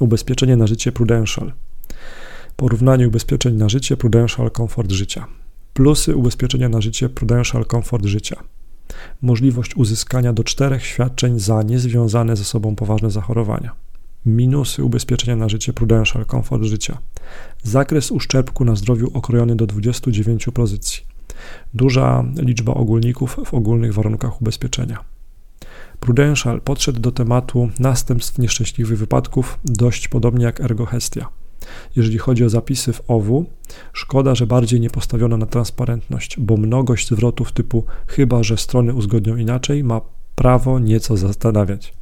Ubezpieczenie na życie Prudential. Porównanie ubezpieczeń na życie Prudential Komfort Życia. Plusy ubezpieczenia na życie Prudential Komfort Życia. Możliwość uzyskania do czterech świadczeń za niezwiązane ze sobą poważne zachorowania. Minusy ubezpieczenia na życie Prudential Komfort Życia. Zakres uszczerbku na zdrowiu okrojony do 29 pozycji. Duża liczba ogólników w ogólnych warunkach ubezpieczenia. Prudential podszedł do tematu następstw nieszczęśliwych wypadków dość podobnie jak Ergohestia. Jeżeli chodzi o zapisy w OWU, szkoda, że bardziej nie postawiono na transparentność, bo mnogość zwrotów typu chyba, że strony uzgodnią inaczej, ma prawo nieco zastanawiać.